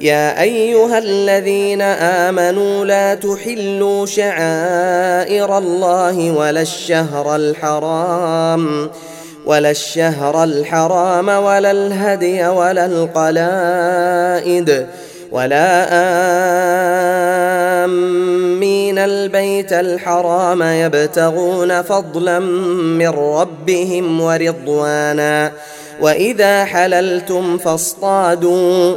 يا أيها الذين آمنوا لا تحلوا شعائر الله ولا الشهر الحرام ولا الشهر الحرام ولا الهدي ولا القلائد ولا آمين البيت الحرام يبتغون فضلا من ربهم ورضوانا. وإذا حللتم فاصطادوا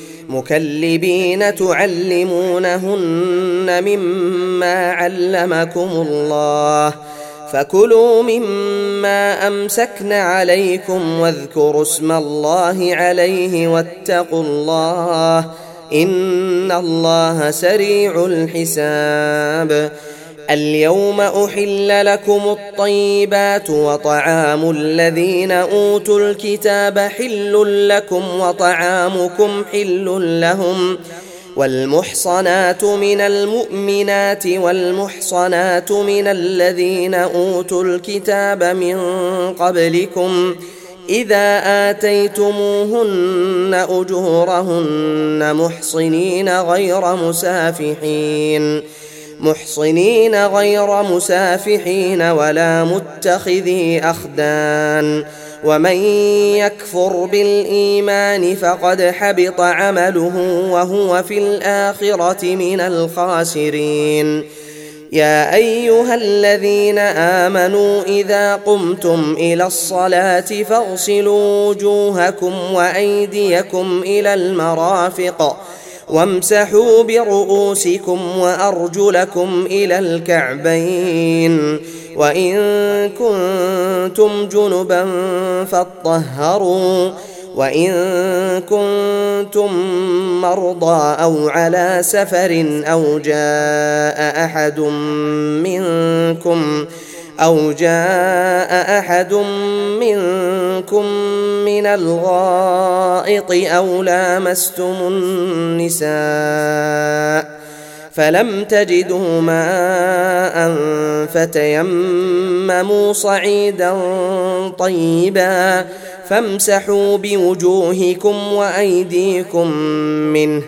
مكلبين تعلمونهن مما علمكم الله فكلوا مما أمسكن عليكم واذكروا اسم الله عليه واتقوا الله إن الله سريع الحساب اليوم أحل لكم الطيبات وطعام الذين أوتوا الكتاب حل لكم وطعامكم حل لهم والمحصنات من المؤمنات والمحصنات من الذين أوتوا الكتاب من قبلكم إذا آتيتموهن أجورهن محصنين غير مسافحين محصنين غير مسافحين ولا متخذي أخدان ومن يكفر بالإيمان فقد حبط عمله وهو في الآخرة من الخاسرين. يا أيها الذين آمنوا إذا قمتم إلى الصلاة فاغسلوا وجوهكم وأيديكم إلى المرافق وامسحوا برؤوسكم وأرجلكم إلى الكعبين وإن كنتم جنبا فاطهروا وإن كنتم مرضى أو على سفر أو جاء أحد منكم أو جاء أحد منكم من الغائط أو لامستم النساء فلم تجدوا ماء فتيمموا صعيدا طيبا فامسحوا بوجوهكم وأيديكم منه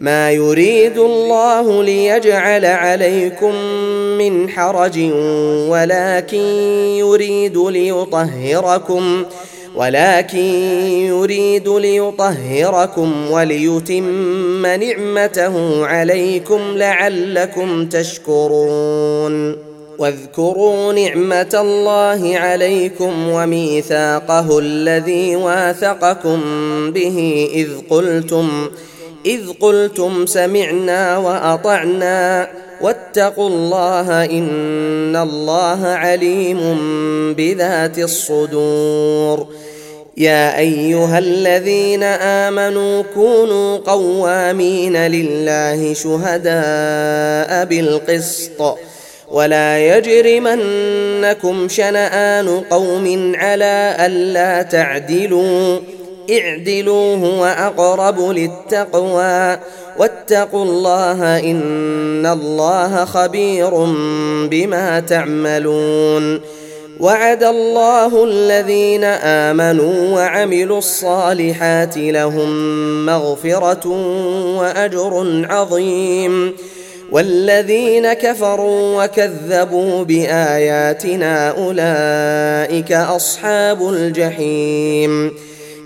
ما يريد الله ليجعل عليكم من حرج ولكن يريد ليطهركم ولكن يريد ليطهركم وليتم نعمته عليكم لعلكم تشكرون. واذكروا نعمة الله عليكم وميثاقه الذي واثقكم به إذ قلتم إذ قلتم سمعنا وأطعنا واتقوا الله إن الله عليم بذات الصدور. يا أيها الذين آمنوا كونوا قوامين لله شهداء بالقسط. ولا يجرمنكم شنآن قوم على ألا تعدلوا. اعدلوا هو أقرب للتقوى. واتقوا الله إن الله خبير بما تعملون. وعد الله الذين آمنوا وعملوا الصالحات لهم مغفرة وأجر عظيم. والذين كفروا وكذبوا بآياتنا أولئك أصحاب الجحيم.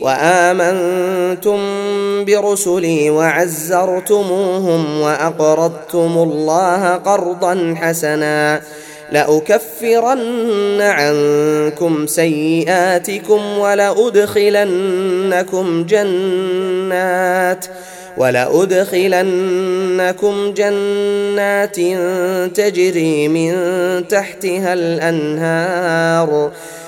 وآمنتم برسلي وعزرتموهم وأقرضتم الله قرضا حسنا لأكفرن عنكم سيئاتكم ولأدخلنكم جنات ولأدخلنكم جنات تجري من تحتها الأنهار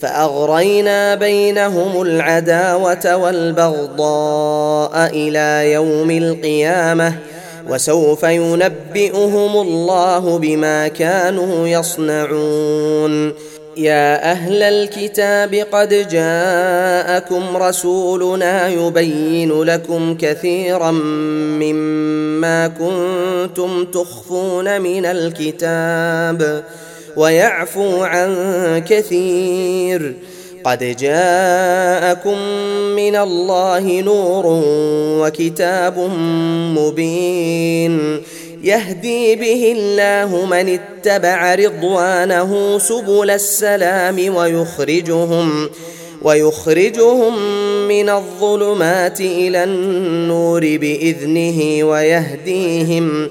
فأغرينا بينهم العداوة والبغضاء إلى يوم القيامة وسوف ينبئهم الله بما كانوا يصنعون. يا أهل الكتاب قد جاءكم رسولنا يبين لكم كثيرا مما كنتم تخفون من الكتاب. ويعفو عن كثير. قد جاءكم من الله نور وكتاب مبين. يهدي به الله من اتبع رضوانه سبل السلام ويخرجهم ويخرجهم من الظلمات إلى النور بإذنه ويهديهم.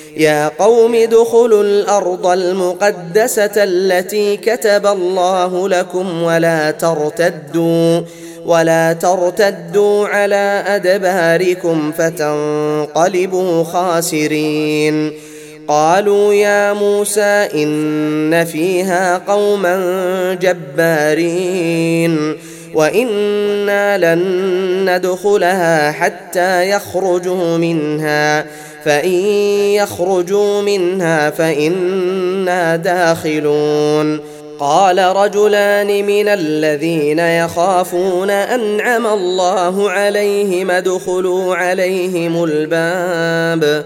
يا قوم ادخلوا الأرض المقدسة التي كتب الله لكم ولا ترتدوا ولا ترتدوا على أدباركم فتنقلبوا خاسرين. قالوا يا موسى إن فيها قوما جبارين وإنا لن ندخلها حتى يخرجوا منها. فإن يخرجوا منها فإنا داخلون. قال رجلان من الذين يخافون أنعم الله عليهم ادخلوا عليهم الباب.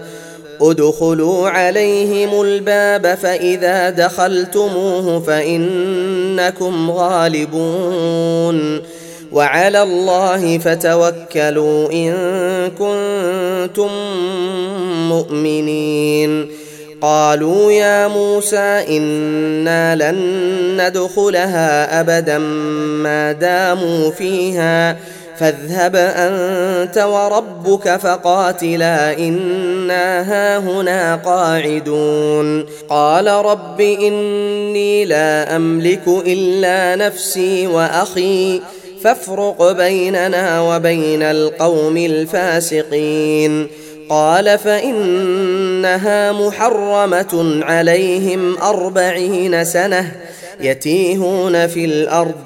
ادخلوا عليهم الباب فإذا دخلتموه فإنكم غالبون. وعلى الله فتوكلوا إن كنتم مؤمنين. قالوا يا موسى إنا لن ندخلها أبدا ما داموا فيها فاذهب أنت وربك فقاتلا إنا هاهنا قاعدون. قال رب إني لا أملك إلا نفسي وأخي فافرق بيننا وبين القوم الفاسقين. قال فإنها محرمة عليهم أربعين سنة يتيهون في الأرض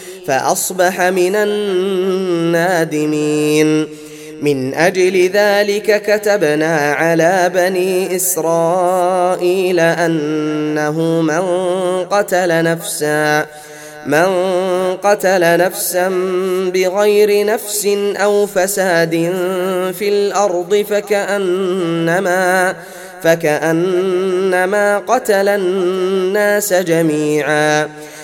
فأصبح من النادمين. من أجل ذلك كتبنا على بني إسرائيل أنه من قتل نفسا من قتل نفسا بغير نفس أو فساد في الأرض فكأنما فكأنما قتل الناس جميعا.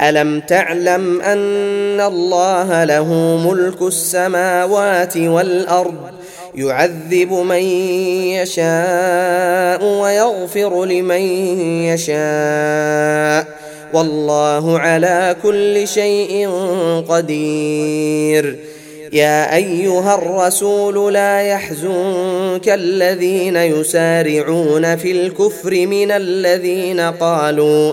ألم تعلم أن الله له ملك السماوات والأرض يعذب من يشاء ويغفر لمن يشاء والله على كل شيء قدير. يا أيها الرسول لا يحزنك الذين يسارعون في الكفر من الذين قالوا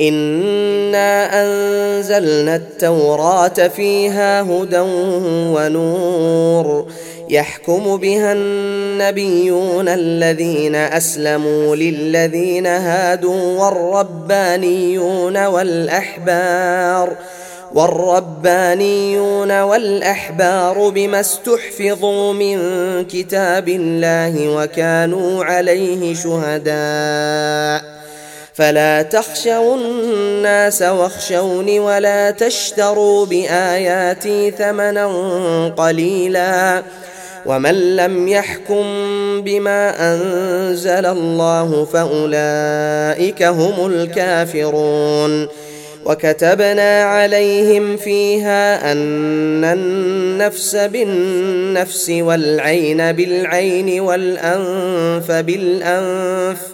انا انزلنا التوراه فيها هدى ونور يحكم بها النبيون الذين اسلموا للذين هادوا والربانيون والاحبار والربانيون والاحبار بما استحفظوا من كتاب الله وكانوا عليه شهداء فلا تخشوا الناس واخشوني ولا تشتروا بآياتي ثمنا قليلا. ومن لم يحكم بما أنزل الله فأولئك هم الكافرون. وكتبنا عليهم فيها أن النفس بالنفس والعين بالعين والأنف بالأنف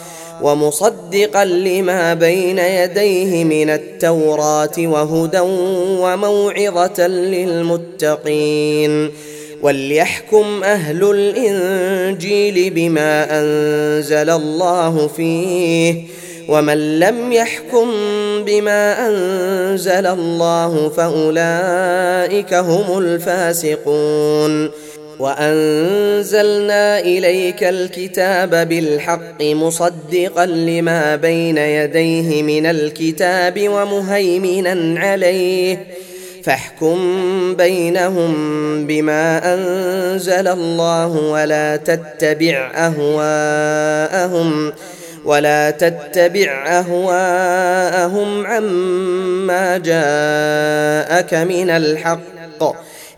ومصدقا لما بين يديه من التوراة وهدى وموعظة للمتقين. وليحكم أهل الإنجيل بما أنزل الله فيه. ومن لم يحكم بما أنزل الله فأولئك هم الفاسقون. وأنزلنا إليك الكتاب بالحق مصدقا لما بين يديه من الكتاب ومهيمنا عليه فاحكم بينهم بما أنزل الله ولا تتبع أهواءهم ولا تتبع أهواءهم عما جاءك من الحق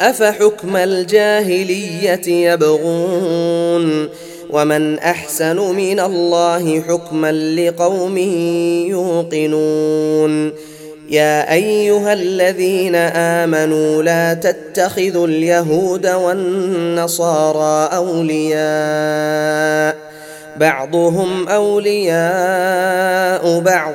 أفحكم الجاهلية يبغون ومن أحسن من الله حكما لقوم يوقنون يا أيها الذين آمنوا لا تتخذوا اليهود والنصارى أولياء بعضهم أولياء بعض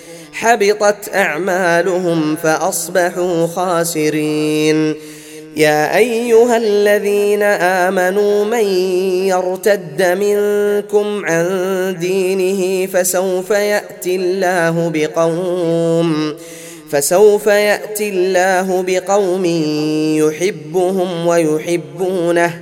حبطت أعمالهم فأصبحوا خاسرين. يا أيها الذين آمنوا من يرتد منكم عن دينه فسوف يأتي الله بقوم فسوف يأتي الله بقوم يحبهم ويحبونه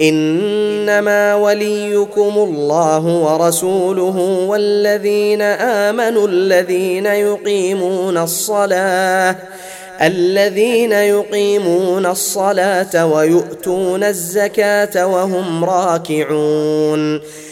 إنما وليكم الله ورسوله والذين آمنوا الذين يقيمون الصلاة الذين يقيمون الصلاة ويؤتون الزكاة وهم راكعون.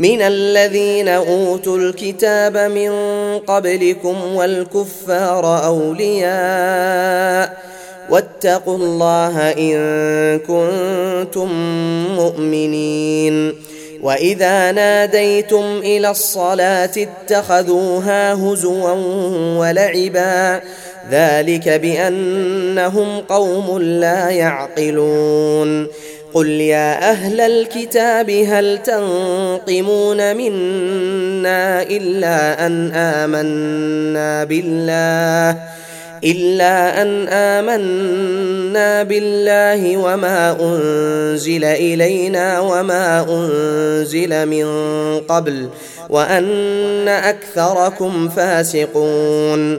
من الذين أوتوا الكتاب من قبلكم والكفار أولياء واتقوا الله إن كنتم مؤمنين وإذا ناديتم إلى الصلاة اتخذوها هزوا ولعبا ذلك بأنهم قوم لا يعقلون قل يا أهل الكتاب هل تنقمون منا الا ان امنا بالله الا ان امنا بالله وما انزل الينا وما انزل من قبل وان اكثركم فاسقون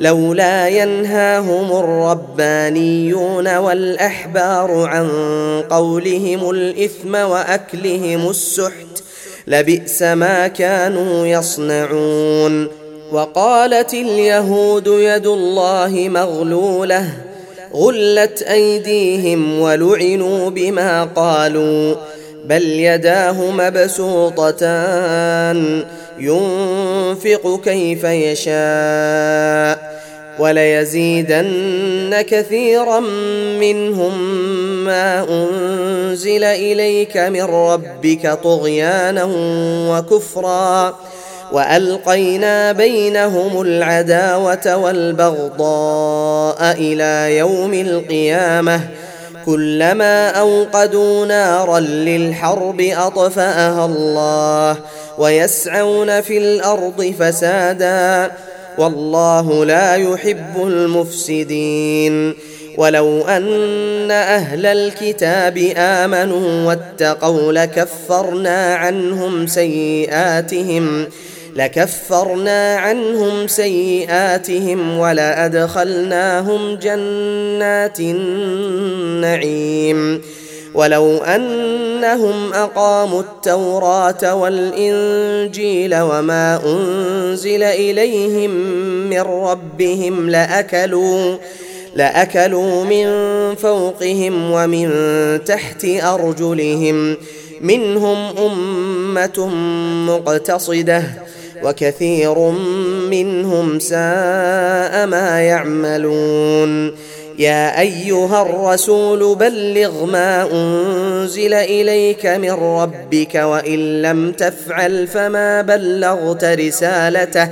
لولا ينهاهم الربانيون والأحبار عن قولهم الإثم وأكلهم السحت لبئس ما كانوا يصنعون وقالت اليهود يد الله مغلولة غلت أيديهم ولعنوا بما قالوا بل يداه مبسوطتان ينفق كيف يشاء وليزيدن كثيرا منهم ما أنزل إليك من ربك طغيانا وكفرا وألقينا بينهم العداوة والبغضاء إلى يوم القيامة كلما أوقدوا نارا للحرب أطفأها الله ويسعون في الأرض فسادا والله لا يحب المفسدين. ولو أن أهل الكتاب آمنوا واتقوا لكفرنا عنهم سيئاتهم لكفرنا عنهم سيئاتهم ولأدخلناهم جنات النعيم. ولو أنهم أقاموا التوراة والإنجيل وما أنزل إليهم من ربهم لأكلوا لأكلوا من فوقهم ومن تحت أرجلهم منهم أمة مقتصدة وكثير منهم ساء ما يعملون. يا أيها الرسول بلغ ما أنزل إليك من ربك وإن لم تفعل فما بلغت رسالته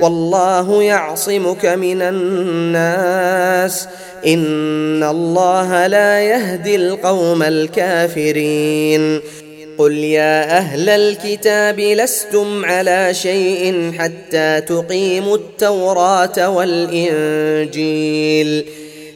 والله يعصمك من الناس إن الله لا يهدي القوم الكافرين قل يا أهل الكتاب لستم على شيء حتى تقيموا التوراة والإنجيل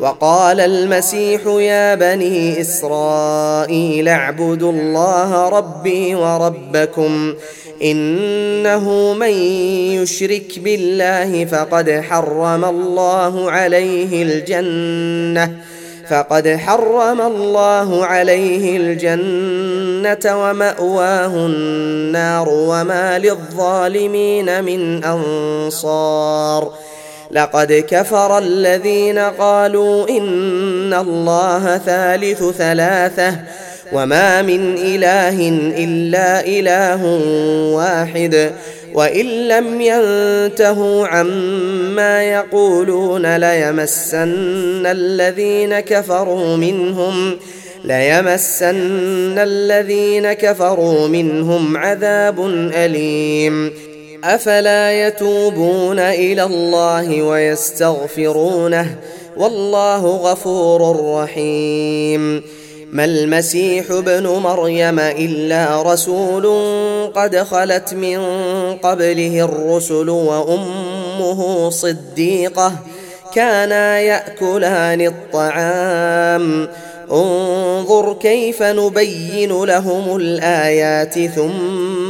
وقال المسيح يا بني إسرائيل اعبدوا الله ربي وربكم إنه من يشرك بالله فقد حرم الله عليه الجنة فقد حرم الله عليه الجنة ومأواه النار وما للظالمين من أنصار لقد كفر الذين قالوا إن الله ثالث ثلاثة وما من إله إلا إله واحد وإن لم ينتهوا عما يقولون ليمسن الذين كفروا منهم ليمسن الذين كفروا منهم عذاب أليم أفلا يتوبون إلى الله ويستغفرونه والله غفور رحيم ما المسيح ابن مريم إلا رسول قد خلت من قبله الرسل وأمه صديقة كانا يأكلان الطعام انظر كيف نبين لهم الآيات ثم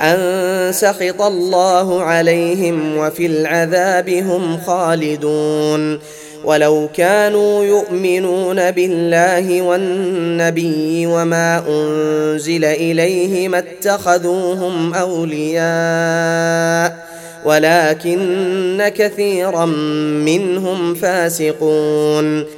أن سخط الله عليهم وفي العذاب هم خالدون. ولو كانوا يؤمنون بالله والنبي وما أنزل إليه ما اتخذوهم أولياء ولكن كثيرا منهم فاسقون.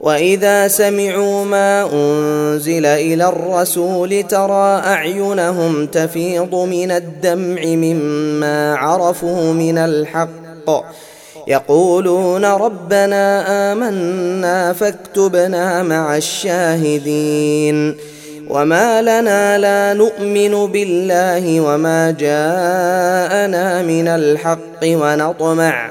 وإذا سمعوا ما أنزل إلى الرسول ترى أعينهم تفيض من الدمع مما عرفوا من الحق. يقولون ربنا آمنا فاكتبنا مع الشاهدين. وما لنا لا نؤمن بالله وما جاءنا من الحق ونطمع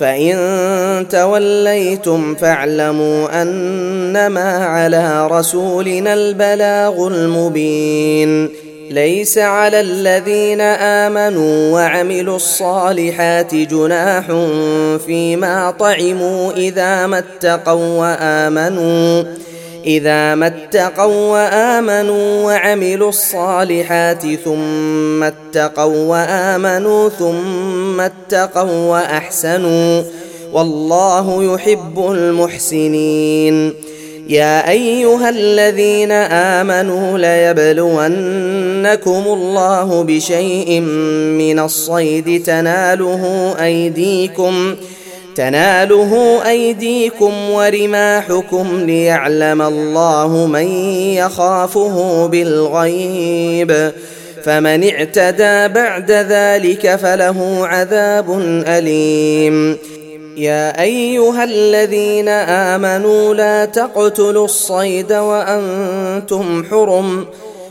فإن توليتم فاعلموا أنما على رسولنا البلاغ المبين. ليس على الذين آمنوا وعملوا الصالحات جناح فيما طعموا إذا ما اتقوا وآمنوا. إذا ما اتقوا وآمنوا وعملوا الصالحات ثم اتقوا وآمنوا ثم اتقوا وأحسنوا والله يحب المحسنين. يا أيها الذين آمنوا ليبلونكم الله بشيء من الصيد تناله أيديكم ۖ تناله أيديكم ورماحكم ليعلم الله من يخافه بالغيب فمن اعتدى بعد ذلك فله عذاب أليم. يا أيها الذين آمنوا لا تقتلوا الصيد وأنتم حرم.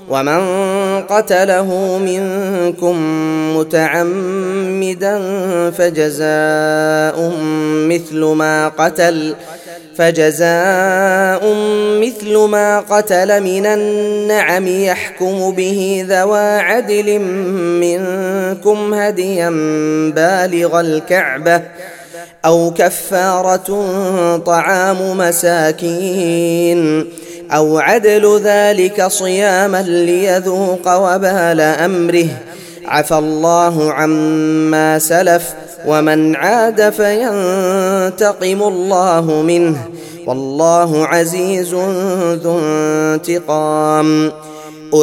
ومن قتله منكم متعمدا فجزاء مثل ما قتل فجزاء مثل ما قتل من النعم يحكم به ذوى عدل منكم هديا بالغ الكعبة أو كفارة طعام مساكين أو عدل ذلك صياما ليذوق وبال أمره. عفى الله عما سلف ومن عاد فينتقم الله منه. والله عزيز ذو انتقام.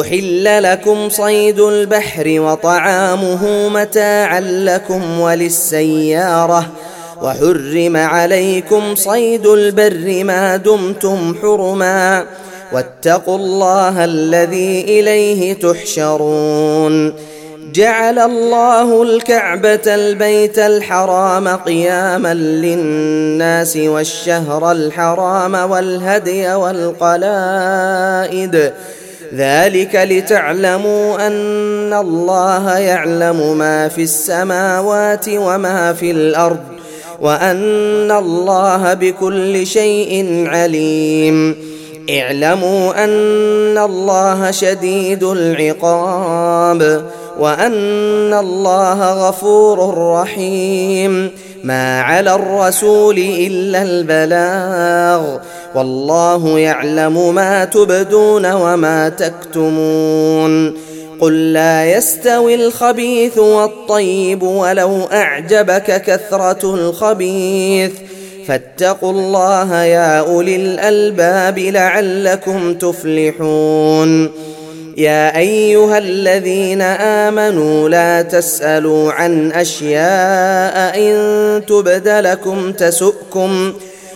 أحل لكم صيد البحر وطعامه متاعا لكم وللسيارة. وحرم عليكم صيد البر ما دمتم حرما واتقوا الله الذي إليه تحشرون. جعل الله الكعبة البيت الحرام قياما للناس والشهر الحرام والهدي والقلائد. ذلك لتعلموا أن الله يعلم ما في السماوات وما في الأرض. وأن الله بكل شيء عليم. اعلموا أن الله شديد العقاب وأن الله غفور رحيم. ما على الرسول إلا البلاغ. والله يعلم ما تبدون وما تكتمون. قل لا يستوي الخبيث والطيب ولو أعجبك كثرة الخبيث. فاتقوا الله يا أولي الألباب لعلكم تفلحون. يا أيها الذين آمنوا لا تسألوا عن أشياء إن تبد لكم تسؤكم.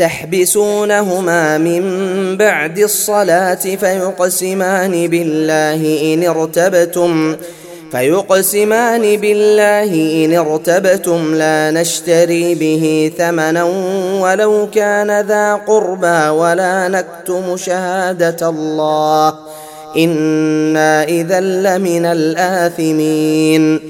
تحبسونهما من بعد الصلاة فيقسمان بالله إن ارتبتم فيقسمان بالله إن ارتبتم لا نشتري به ثمنا ولو كان ذا قربى ولا نكتم شهادة الله. إنا إذا لمن الآثمين.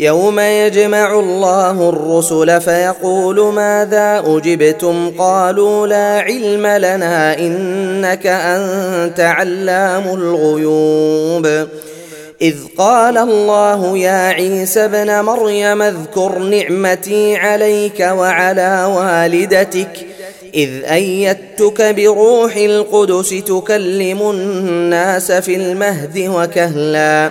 يوم يجمع الله الرسل فيقول ماذا أجبتم؟ قالوا لا علم لنا إنك أنت علام الغيوب. إذ قال الله يا عيسى ابن مريم اذكر نعمتي عليك وعلى والدتك. إذ أيدتك بروح القدس تكلم الناس في المهد وكهلا.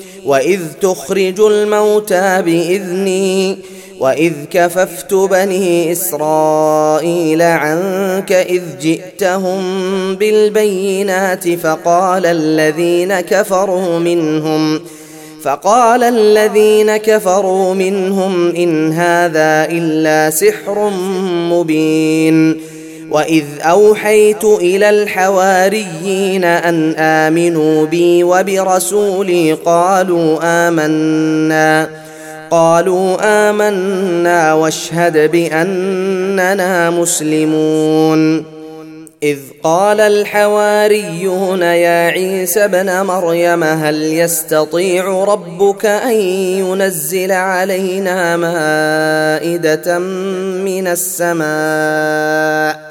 واذ تخرج الموتى باذني واذ كففت بني اسرائيل عنك اذ جئتهم بالبينات فقال الذين كفروا منهم فقال الذين كفروا منهم ان هذا الا سحر مبين واذ اوحيت إلى الحواريين ان امنوا بي وبرسولي قالوا امنا قالوا امنا واشهد باننا مسلمون اذ قال الحواريون يا عيسى ابن مريم هل يستطيع ربك ان ينزل علينا مائده من السماء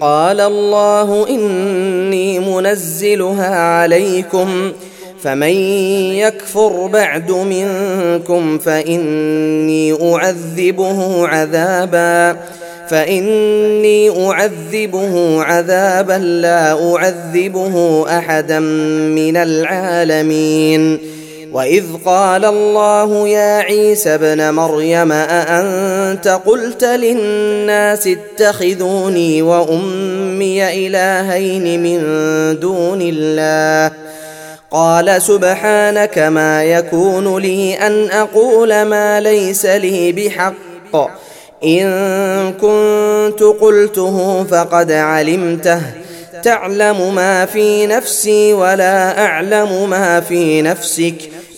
قال الله إني منزلها عليكم فمن يكفر بعد منكم فإني أعذبه عذابا فإني أعذبه عذابا لا أعذبه أحدا من العالمين وإذ قال الله يا عيسى ابن مريم أأنت قلت للناس اتخذوني وأمي إلهين من دون الله؟ قال سبحانك ما يكون لي أن أقول ما ليس لي بحق. إن كنت قلته فقد علمته. تعلم ما في نفسي ولا أعلم ما في نفسك.